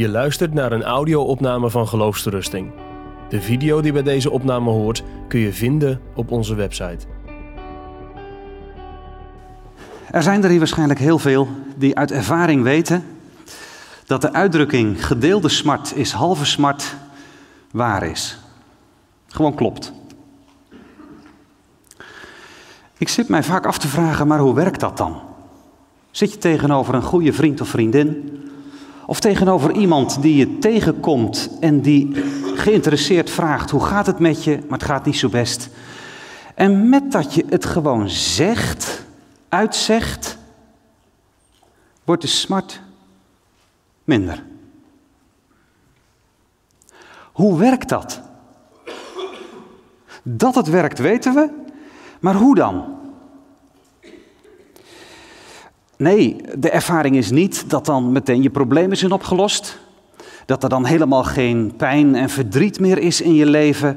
Je luistert naar een audio-opname van Geloofsterusting. De video die bij deze opname hoort kun je vinden op onze website. Er zijn er hier waarschijnlijk heel veel die uit ervaring weten dat de uitdrukking gedeelde smart is halve smart waar is. Gewoon klopt. Ik zit mij vaak af te vragen, maar hoe werkt dat dan? Zit je tegenover een goede vriend of vriendin? Of tegenover iemand die je tegenkomt en die geïnteresseerd vraagt: hoe gaat het met je? Maar het gaat niet zo best. En met dat je het gewoon zegt, uitzegt, wordt de smart minder. Hoe werkt dat? Dat het werkt weten we, maar hoe dan? Nee, de ervaring is niet dat dan meteen je problemen zijn opgelost. Dat er dan helemaal geen pijn en verdriet meer is in je leven.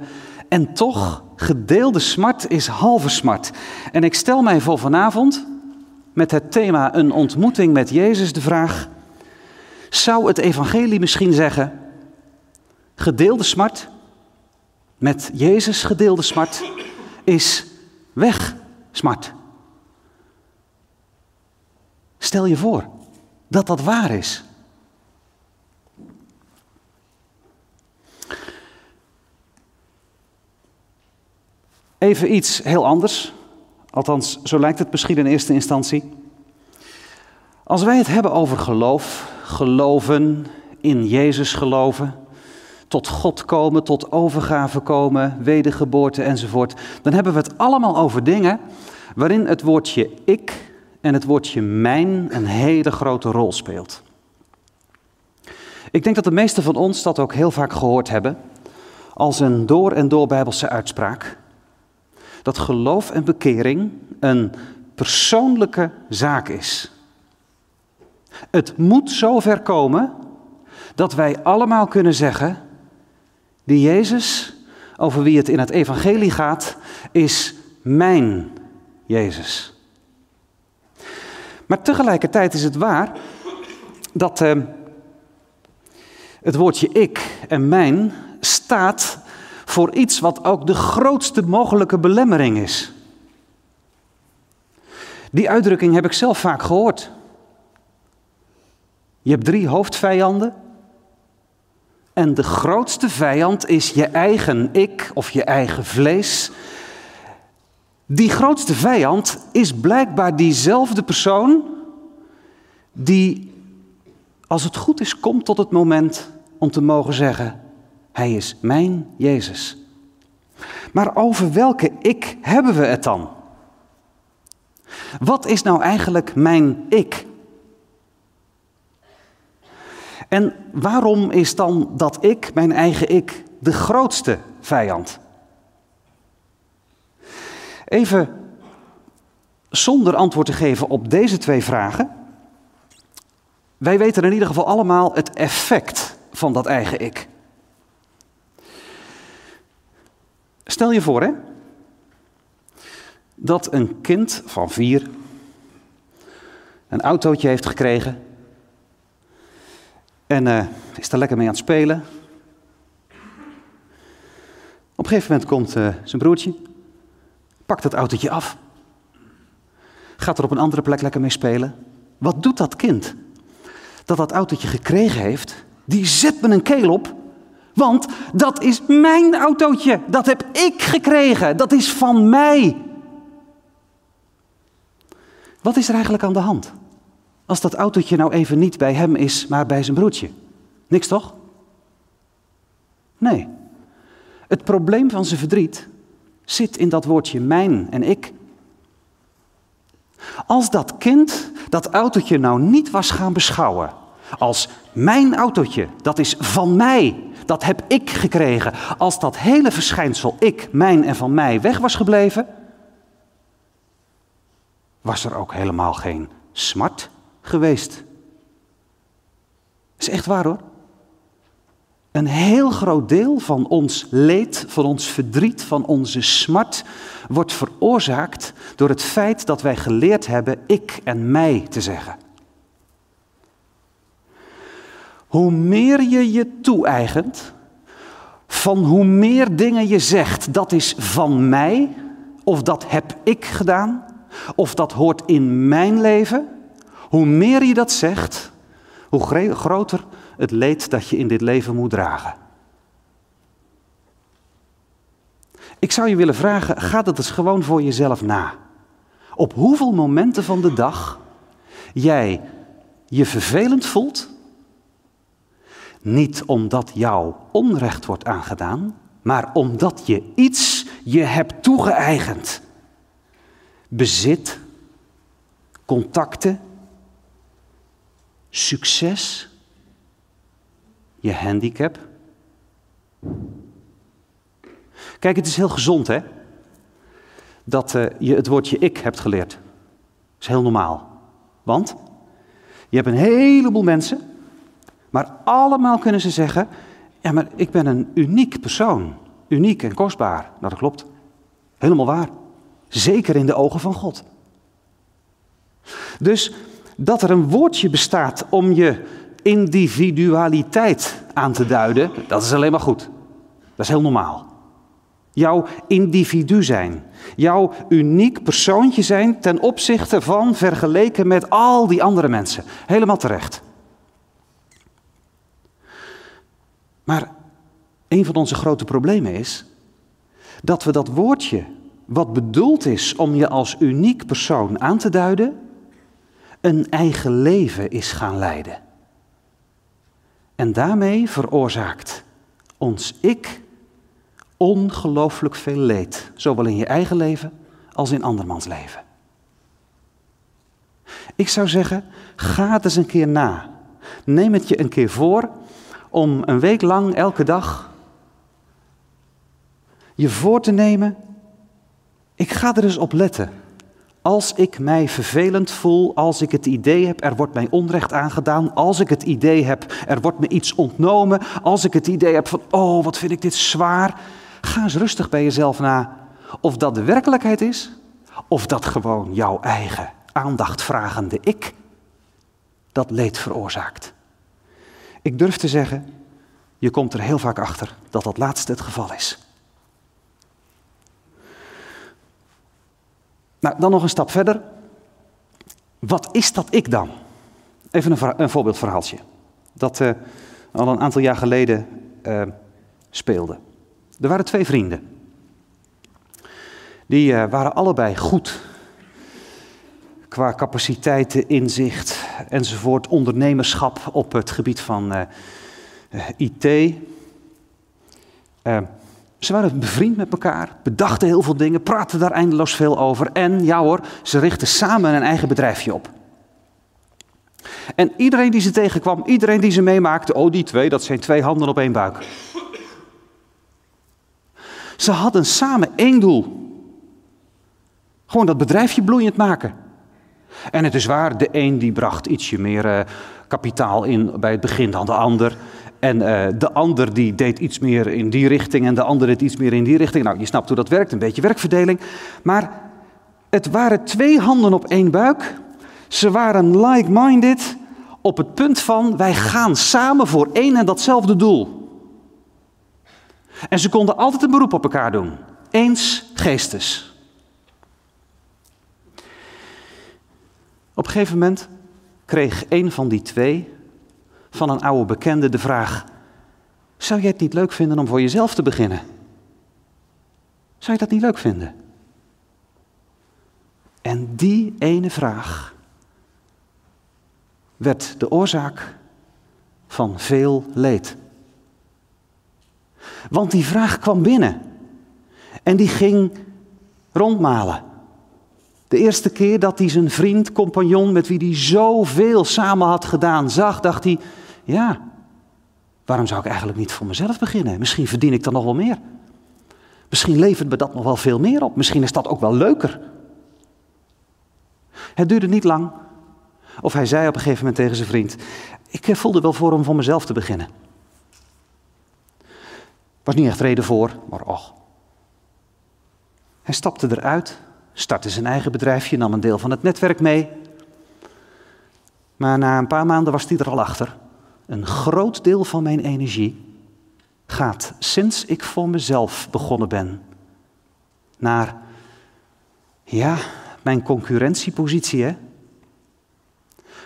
En toch, gedeelde smart is halve smart. En ik stel mij voor vanavond met het thema een ontmoeting met Jezus de vraag: zou het evangelie misschien zeggen, gedeelde smart met Jezus gedeelde smart is weg smart? Stel je voor dat dat waar is. Even iets heel anders. Althans, zo lijkt het misschien in eerste instantie. Als wij het hebben over geloof, geloven, in Jezus geloven, tot God komen, tot overgave komen, wedergeboorte enzovoort, dan hebben we het allemaal over dingen waarin het woordje ik en het woordje mijn een hele grote rol speelt. Ik denk dat de meesten van ons dat ook heel vaak gehoord hebben als een door en door bijbelse uitspraak. Dat geloof en bekering een persoonlijke zaak is. Het moet zover komen dat wij allemaal kunnen zeggen, die Jezus, over wie het in het evangelie gaat, is mijn Jezus. Maar tegelijkertijd is het waar dat uh, het woordje ik en mijn staat voor iets wat ook de grootste mogelijke belemmering is. Die uitdrukking heb ik zelf vaak gehoord. Je hebt drie hoofdvijanden. En de grootste vijand is je eigen ik of je eigen vlees. Die grootste vijand is blijkbaar diezelfde persoon die, als het goed is, komt tot het moment om te mogen zeggen, Hij is mijn Jezus. Maar over welke ik hebben we het dan? Wat is nou eigenlijk mijn ik? En waarom is dan dat ik, mijn eigen ik, de grootste vijand? Even zonder antwoord te geven op deze twee vragen. Wij weten in ieder geval allemaal het effect van dat eigen ik. Stel je voor, hè, dat een kind van vier een autootje heeft gekregen en uh, is er lekker mee aan het spelen. Op een gegeven moment komt uh, zijn broertje Pakt het autootje af. Gaat er op een andere plek lekker mee spelen. Wat doet dat kind dat dat autootje gekregen heeft? Die zet me een keel op. Want dat is mijn autootje. Dat heb ik gekregen. Dat is van mij. Wat is er eigenlijk aan de hand? Als dat autootje nou even niet bij hem is, maar bij zijn broertje. Niks toch? Nee. Het probleem van zijn verdriet zit in dat woordje mijn en ik. Als dat kind dat autootje nou niet was gaan beschouwen als mijn autootje, dat is van mij, dat heb ik gekregen. Als dat hele verschijnsel ik, mijn en van mij weg was gebleven, was er ook helemaal geen smart geweest. Is echt waar hoor. Een heel groot deel van ons leed, van ons verdriet, van onze smart wordt veroorzaakt door het feit dat wij geleerd hebben ik en mij te zeggen. hoe meer je je toe-eigent, van hoe meer dingen je zegt, dat is van mij, of dat heb ik gedaan, of dat hoort in mijn leven, hoe meer je dat zegt, hoe groter het leed dat je in dit leven moet dragen. Ik zou je willen vragen, ga dat eens gewoon voor jezelf na. Op hoeveel momenten van de dag jij je vervelend voelt, niet omdat jou onrecht wordt aangedaan, maar omdat je iets je hebt toegeëigend. Bezit, contacten, succes, je handicap. Kijk, het is heel gezond hè, dat uh, je het woordje ik hebt geleerd. Dat is heel normaal. Want je hebt een heleboel mensen, maar allemaal kunnen ze zeggen, ja maar ik ben een uniek persoon. Uniek en kostbaar. Nou dat klopt. Helemaal waar. Zeker in de ogen van God. Dus dat er een woordje bestaat om je individualiteit aan te duiden, dat is alleen maar goed. Dat is heel normaal. Jouw individu zijn. Jouw uniek persoontje zijn ten opzichte van vergeleken met al die andere mensen. Helemaal terecht. Maar een van onze grote problemen is dat we dat woordje, wat bedoeld is om je als uniek persoon aan te duiden, een eigen leven is gaan leiden. En daarmee veroorzaakt ons ik ongelooflijk veel leed, zowel in je eigen leven als in andermans leven. Ik zou zeggen, ga het eens een keer na. Neem het je een keer voor om een week lang elke dag je voor te nemen. Ik ga er eens op letten. Als ik mij vervelend voel, als ik het idee heb, er wordt mij onrecht aangedaan, als ik het idee heb, er wordt me iets ontnomen, als ik het idee heb van, oh, wat vind ik dit zwaar, ga eens rustig bij jezelf na of dat de werkelijkheid is, of dat gewoon jouw eigen aandachtvragende ik dat leed veroorzaakt. Ik durf te zeggen, je komt er heel vaak achter dat dat laatste het geval is. Nou, dan nog een stap verder. Wat is dat ik dan? Even een, een voorbeeldverhaaltje. Dat uh, al een aantal jaar geleden uh, speelde. Er waren twee vrienden. Die uh, waren allebei goed. Qua capaciteiten, inzicht enzovoort. Ondernemerschap op het gebied van IT. Ze waren bevriend met elkaar, bedachten heel veel dingen, praten daar eindeloos veel over. En ja hoor, ze richtten samen een eigen bedrijfje op. En iedereen die ze tegenkwam, iedereen die ze meemaakte, oh die twee, dat zijn twee handen op één buik. Ze hadden samen één doel. Gewoon dat bedrijfje bloeiend maken. En het is waar, de een die bracht ietsje meer uh, kapitaal in bij het begin dan de ander. En uh, de ander die deed iets meer in die richting en de ander deed iets meer in die richting. Nou, je snapt hoe dat werkt, een beetje werkverdeling. Maar het waren twee handen op één buik. Ze waren like-minded op het punt van wij gaan samen voor één en datzelfde doel. En ze konden altijd een beroep op elkaar doen. Eens geestes. Op een gegeven moment kreeg een van die twee van een oude bekende de vraag: Zou jij het niet leuk vinden om voor jezelf te beginnen? Zou je dat niet leuk vinden? En die ene vraag werd de oorzaak van veel leed. Want die vraag kwam binnen en die ging rondmalen. De eerste keer dat hij zijn vriend, compagnon, met wie hij zoveel samen had gedaan, zag, dacht hij: ja, waarom zou ik eigenlijk niet voor mezelf beginnen? Misschien verdien ik dan nog wel meer. Misschien levert me dat nog wel veel meer op. Misschien is dat ook wel leuker. Het duurde niet lang. Of hij zei op een gegeven moment tegen zijn vriend: Ik eh, voelde wel voor om voor mezelf te beginnen. Was niet echt reden voor, maar och. Hij stapte eruit, startte zijn eigen bedrijfje, nam een deel van het netwerk mee. Maar na een paar maanden was hij er al achter een groot deel van mijn energie gaat sinds ik voor mezelf begonnen ben naar, ja, mijn concurrentiepositie, hè?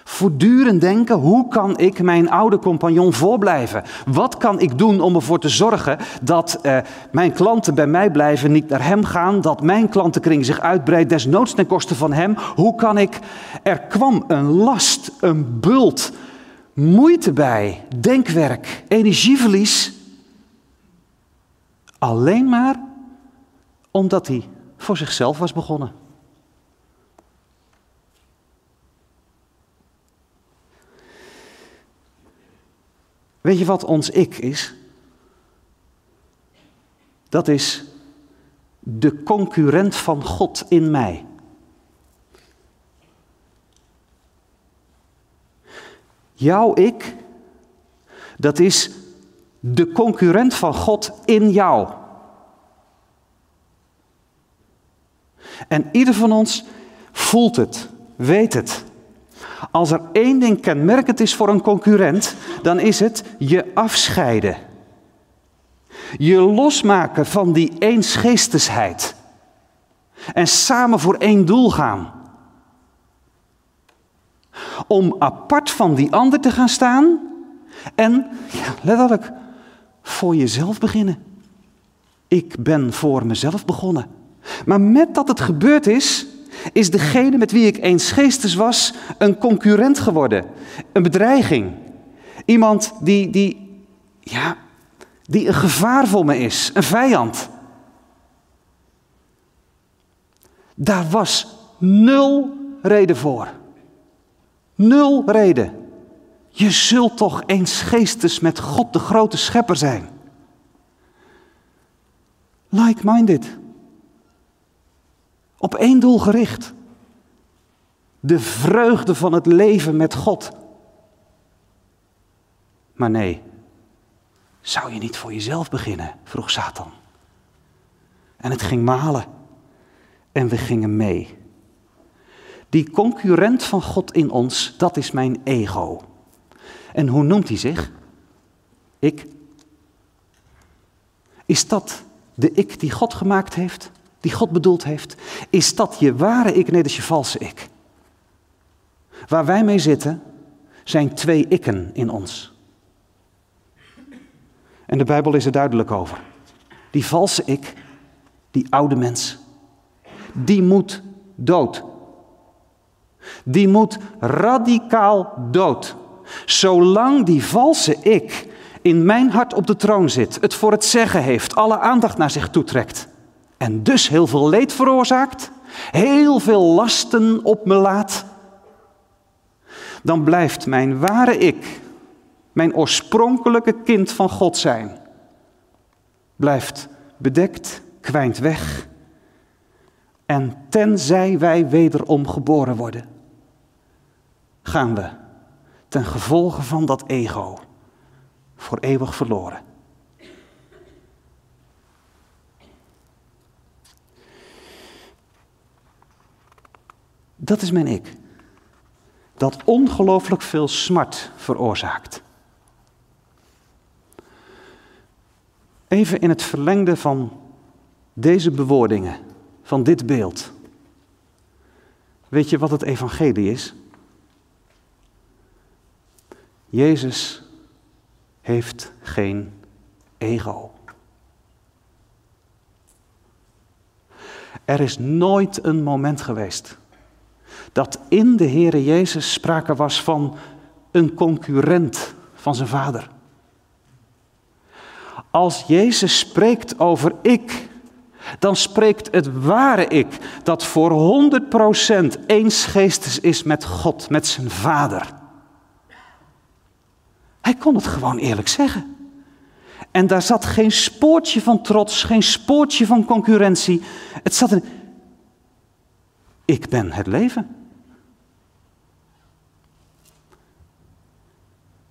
Voortdurend denken, hoe kan ik mijn oude compagnon voorblijven? Wat kan ik doen om ervoor te zorgen dat eh, mijn klanten bij mij blijven, niet naar hem gaan, dat mijn klantenkring zich uitbreidt, desnoods ten koste van hem? Hoe kan ik? Er kwam een last, een bult, moeite bij, denkwerk, energieverlies. Alleen maar omdat hij voor zichzelf was begonnen. Weet je wat ons ik is? Dat is de concurrent van God in mij. Jouw ik, dat is de concurrent van God in jou. En ieder van ons voelt het, weet het. Als er één ding kenmerkend is voor een concurrent, dan is het je afscheiden. Je losmaken van die eensgeestigheid. En samen voor één doel gaan. Om apart van die ander te gaan staan en, ja, letterlijk, voor jezelf beginnen. Ik ben voor mezelf begonnen. Maar met dat het gebeurd is, is degene met wie ik eens geestes was een concurrent geworden, een bedreiging. Iemand die, die, ja, die een gevaar voor me is, een vijand. Daar was nul reden voor. Nul reden. Je zult toch eens geestes met God de grote schepper zijn. Like-minded. Op één doel gericht. De vreugde van het leven met God. Maar nee, zou je niet voor jezelf beginnen? vroeg Satan. En het ging malen. En we gingen mee. Die concurrent van God in ons, dat is mijn ego. En hoe noemt hij zich? Ik. Is dat de ik die God gemaakt heeft? die God bedoeld heeft, is dat je ware ik, nee, dat is je valse ik. Waar wij mee zitten, zijn twee ikken in ons. En de Bijbel is er duidelijk over. Die valse ik, die oude mens, die moet dood. Die moet radicaal dood. Zolang die valse ik in mijn hart op de troon zit, het voor het zeggen heeft, alle aandacht naar zich toetrekt, en dus heel veel leed veroorzaakt, heel veel lasten op me laat, dan blijft mijn ware ik, mijn oorspronkelijke kind van God zijn, blijft bedekt, kwijnt weg. En tenzij wij wederom geboren worden, gaan we ten gevolge van dat ego voor eeuwig verloren. Dat is mijn ik. Dat ongelooflijk veel smart veroorzaakt. Even in het verlengde van deze bewoordingen, van dit beeld. Weet je wat het evangelie is? Jezus heeft geen ego. Er is nooit een moment geweest dat in de Heere Jezus sprake was van een concurrent van zijn vader. Als Jezus spreekt over ik, dan spreekt het ware ik, dat voor 100% eensgeestes is met God, met zijn vader. Hij kon het gewoon eerlijk zeggen. En daar zat geen spoortje van trots, geen spoortje van concurrentie. Het zat in. Ik ben het leven.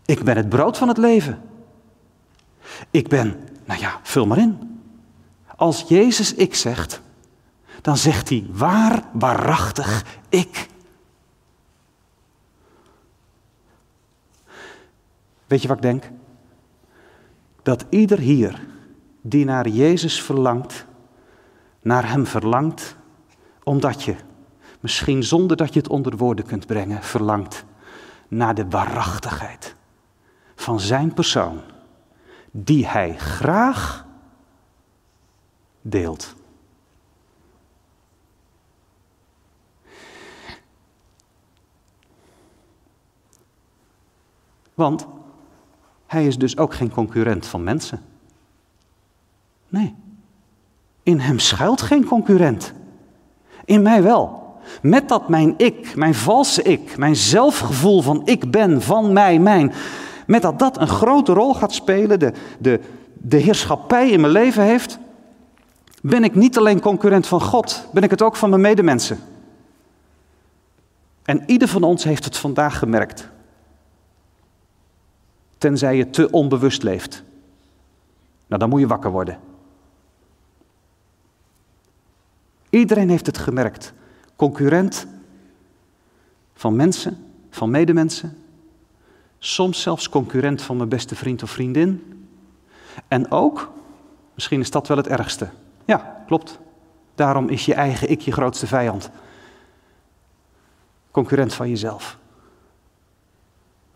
Ik ben het brood van het leven. Ik ben, nou ja, vul maar in. Als Jezus ik zegt, dan zegt hij waar, waarachtig ik. Weet je wat ik denk? Dat ieder hier die naar Jezus verlangt, naar Hem verlangt, omdat je, misschien zonder dat je het onder woorden kunt brengen, verlangt naar de waarachtigheid van Zijn persoon, die Hij graag deelt. Want hij is dus ook geen concurrent van mensen. Nee. In hem schuilt geen concurrent. In mij wel. Met dat mijn ik, mijn valse ik, mijn zelfgevoel van ik ben, van mij, mijn. Met dat dat een grote rol gaat spelen, de, de, de heerschappij in mijn leven heeft. Ben ik niet alleen concurrent van God, ben ik het ook van mijn medemensen. En ieder van ons heeft het vandaag gemerkt. Tenzij je te onbewust leeft. Nou, dan moet je wakker worden. Iedereen heeft het gemerkt. Concurrent van mensen, van medemensen. Soms zelfs concurrent van mijn beste vriend of vriendin. En ook, misschien is dat wel het ergste. Ja, klopt. Daarom is je eigen ik je grootste vijand. Concurrent van jezelf.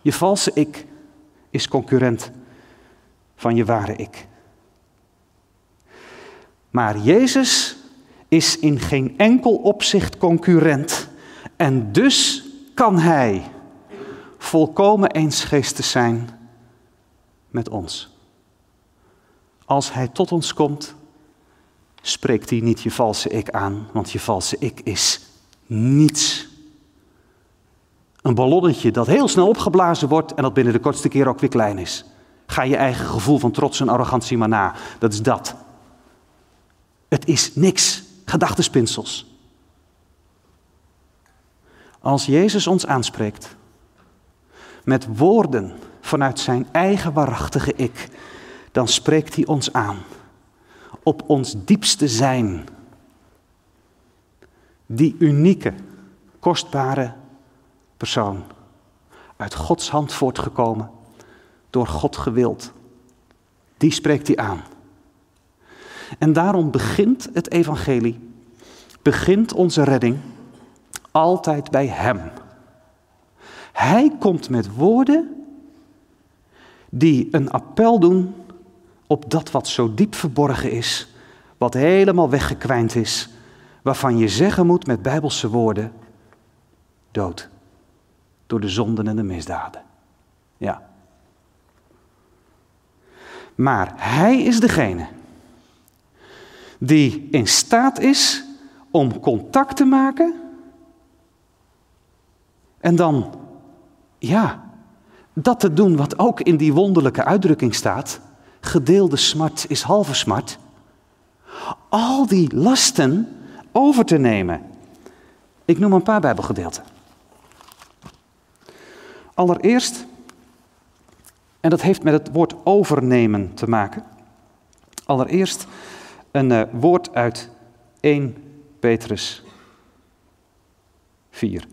Je valse ik is concurrent van je ware ik. Maar Jezus is in geen enkel opzicht concurrent en dus kan Hij volkomen eensgeestig zijn met ons. Als Hij tot ons komt, spreekt Hij niet je valse ik aan, want je valse ik is niets. Een ballonnetje dat heel snel opgeblazen wordt en dat binnen de kortste keer ook weer klein is. Ga je eigen gevoel van trots en arrogantie maar na. Dat is dat. Het is niks. Gedachtenspinsels. Als Jezus ons aanspreekt met woorden vanuit zijn eigen waarachtige ik, dan spreekt hij ons aan op ons diepste zijn. Die unieke, kostbare persoon. Uit Gods hand voortgekomen, door God gewild. Die spreekt hij aan. En daarom begint het evangelie, begint onze redding altijd bij Hem. Hij komt met woorden die een appel doen op dat wat zo diep verborgen is, wat helemaal weggekwijnd is, waarvan je zeggen moet met bijbelse woorden, dood door de zonden en de misdaden. Ja. Maar hij is degene die in staat is om contact te maken en dan, ja, dat te doen wat ook in die wonderlijke uitdrukking staat. Gedeelde smart is halve smart. Al die lasten over te nemen. Ik noem een paar Bijbelgedeelten. Allereerst, en dat heeft met het woord overnemen te maken. Allereerst een uh, woord uit 1 Petrus 4.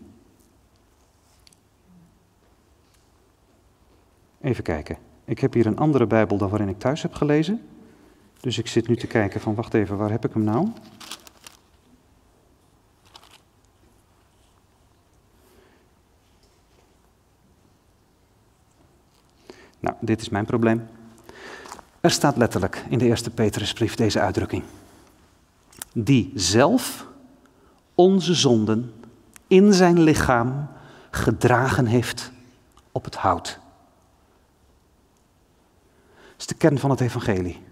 Even kijken. Ik heb hier een andere Bijbel dan waarin ik thuis heb gelezen. Dus ik zit nu te kijken van, wacht even, waar heb ik hem nou? Nou, dit is mijn probleem. Er staat letterlijk in de eerste Petrusbrief deze uitdrukking. Die zelf onze zonden in zijn lichaam gedragen heeft op het hout. Dat is de kern van het evangelie.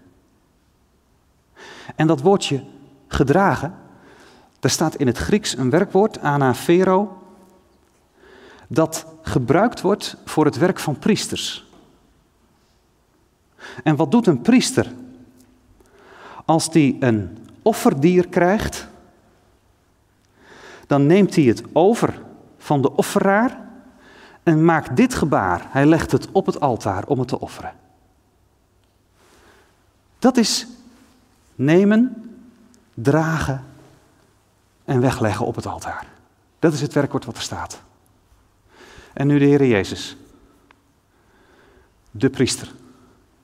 En dat woordje gedragen, daar staat in het Grieks een werkwoord, anafero, dat gebruikt wordt voor het werk van priesters. En wat doet een priester? Als die een offerdier krijgt, dan neemt hij het over van de offeraar en maakt dit gebaar. Hij legt het op het altaar om het te offeren. Dat is nemen, dragen en wegleggen op het altaar. Dat is het werkwoord wat er staat. En nu de Heer Jezus. de priester,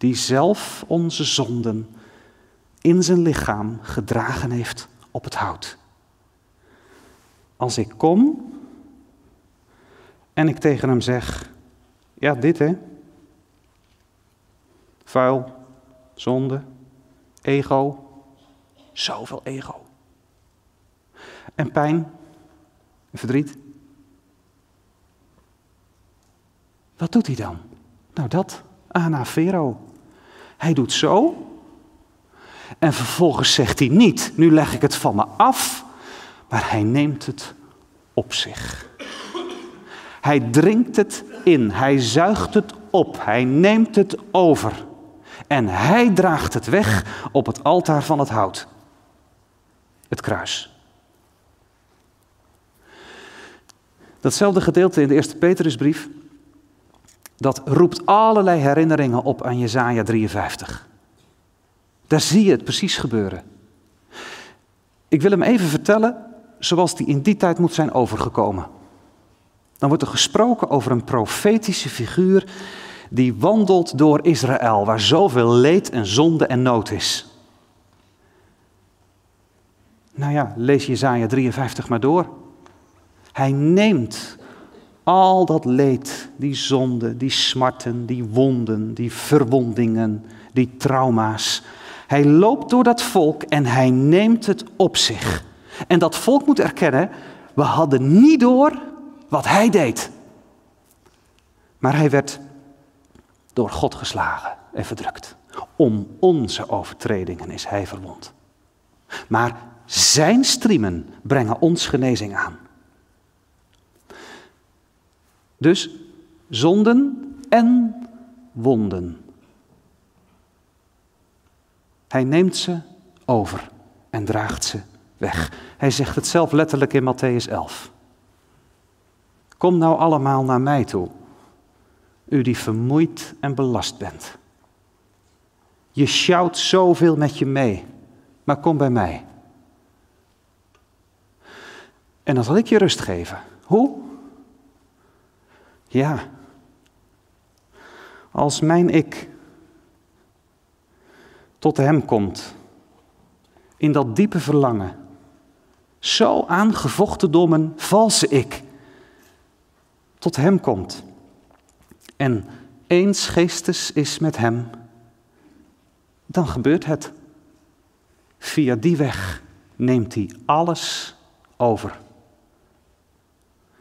die zelf onze zonden in zijn lichaam gedragen heeft op het hout. Als ik kom en ik tegen hem zeg, ja dit hè, vuil, zonde, ego, zoveel ego. En pijn, en verdriet. Wat doet hij dan? Nou dat, anavero. Hij doet zo en vervolgens zegt hij niet, nu leg ik het van me af, maar hij neemt het op zich. Hij drinkt het in, hij zuigt het op, hij neemt het over. En hij draagt het weg op het altaar van het hout. Het kruis. Datzelfde gedeelte in de eerste Petrusbrief, dat roept allerlei herinneringen op aan Jezaja 53. Daar zie je het precies gebeuren. Ik wil hem even vertellen zoals die in die tijd moet zijn overgekomen. Dan wordt er gesproken over een profetische figuur die wandelt door Israël, waar zoveel leed en zonde en nood is. Nou ja, lees Jezaja 53 maar door. Hij neemt al dat leed, die zonde, die smarten, die wonden, die verwondingen, die trauma's. Hij loopt door dat volk en hij neemt het op zich. En dat volk moet erkennen, we hadden niet door wat hij deed. Maar hij werd door God geslagen en verdrukt. Om onze overtredingen is hij verwond. Maar zijn striemen brengen ons genezing aan. Dus zonden en wonden. Hij neemt ze over en draagt ze weg. Hij zegt het zelf letterlijk in Matthäus 11. Kom nou allemaal naar mij toe, u die vermoeid en belast bent. Je sjouwt zoveel met je mee, maar kom bij mij. En dan zal ik je rust geven. Hoe? Ja. Als mijn ik tot hem komt, in dat diepe verlangen, zo aangevochten door mijn valse ik, tot hem komt en eens geestes is met hem, dan gebeurt het. Via die weg neemt hij alles over.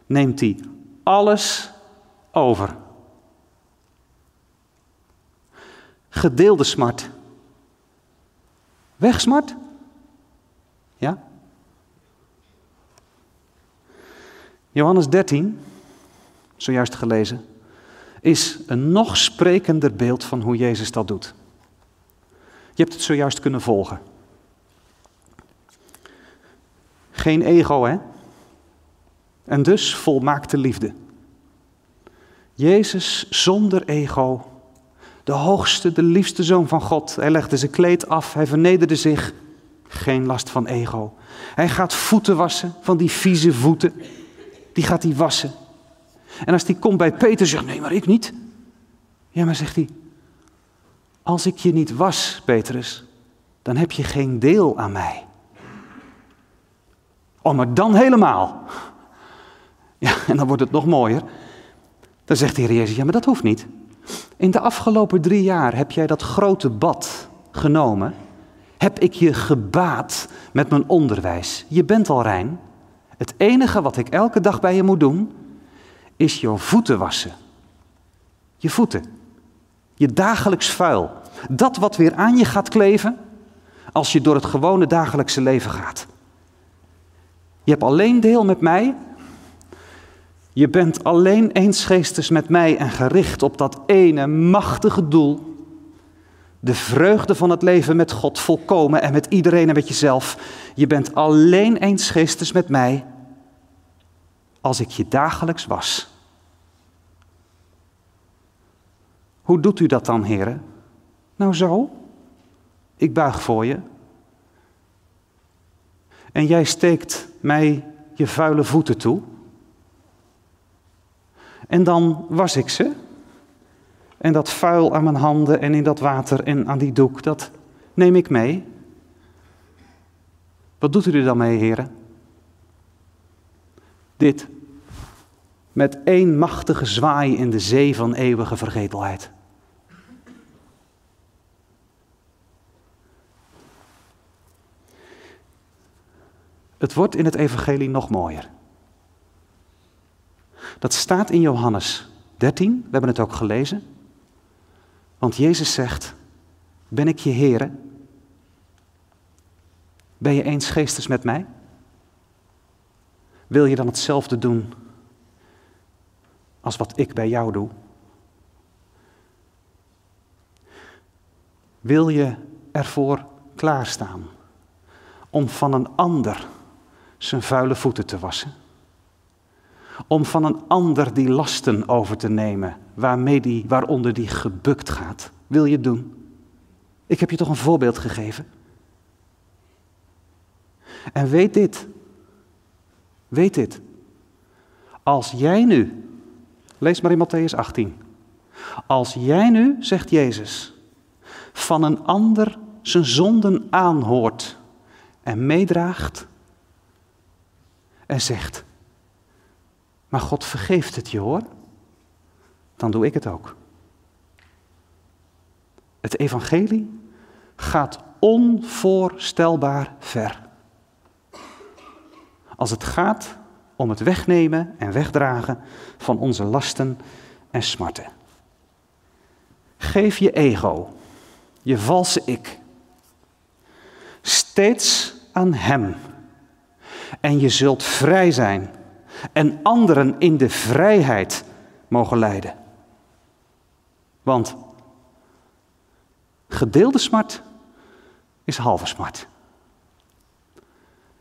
Neemt hij alles over. Gedeelde smart. Wegsmart? Ja? Johannes 13, zojuist gelezen, is een nog sprekender beeld van hoe Jezus dat doet. Je hebt het zojuist kunnen volgen. Geen ego, hè? En dus volmaakte liefde. Jezus zonder ego, de hoogste, de liefste zoon van God. Hij legde zijn kleed af, hij vernederde zich. Geen last van ego. Hij gaat voeten wassen van die vieze voeten. Die gaat hij wassen. En als die komt bij Peter, zegt nee, maar ik niet. Ja, maar zegt hij, als ik je niet was, Petrus, dan heb je geen deel aan mij. Oh, maar dan helemaal. Ja, en dan wordt het nog mooier. Dan zegt de Heer Jezus, ja, maar dat hoeft niet. In de afgelopen drie jaar heb jij dat grote bad genomen. Heb ik je gebaat met mijn onderwijs. Je bent al rein. Het enige wat ik elke dag bij je moet doen, is je voeten wassen. Je voeten. Je dagelijks vuil. Dat wat weer aan je gaat kleven als je door het gewone dagelijkse leven gaat. Je hebt alleen deel met mij je bent alleen eensgeestes met mij en gericht op dat ene machtige doel. De vreugde van het leven met God volkomen en met iedereen en met jezelf. Je bent alleen eensgeestes met mij als ik je dagelijks was. Hoe doet u dat dan, heren? Nou zo. Ik buig voor je. En jij steekt mij je vuile voeten toe. En dan was ik ze. En dat vuil aan mijn handen en in dat water en aan die doek, dat neem ik mee. Wat doet u er dan mee, heren? Dit. Met één machtige zwaai in de zee van eeuwige vergetelheid. Het wordt in het evangelie nog mooier. Dat staat in Johannes 13, we hebben het ook gelezen. Want Jezus zegt, ben ik je Heere? Ben je eens geestes met mij? Wil je dan hetzelfde doen als wat ik bij jou doe? Wil je ervoor klaarstaan om van een ander zijn vuile voeten te wassen? Om van een ander die lasten over te nemen waarmee die, waaronder die gebukt gaat? Wil je het doen? Ik heb je toch een voorbeeld gegeven? En weet dit, weet dit. Als jij nu, lees maar in Matthäus 18. Als jij nu, zegt Jezus, van een ander zijn zonden aanhoort en meedraagt en zegt, maar God vergeeft het je hoor, dan doe ik het ook. Het evangelie gaat onvoorstelbaar ver. Als het gaat om het wegnemen en wegdragen van onze lasten en smarten. Geef je ego, je valse ik, steeds aan Hem. En je zult vrij zijn en anderen in de vrijheid mogen leiden. Want gedeelde smart is halve smart.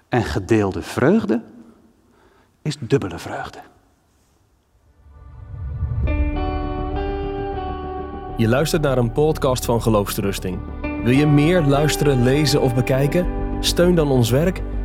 En gedeelde vreugde is dubbele vreugde. Je luistert naar een podcast van Geloofsterusting. Wil je meer luisteren, lezen of bekijken? Steun dan ons werk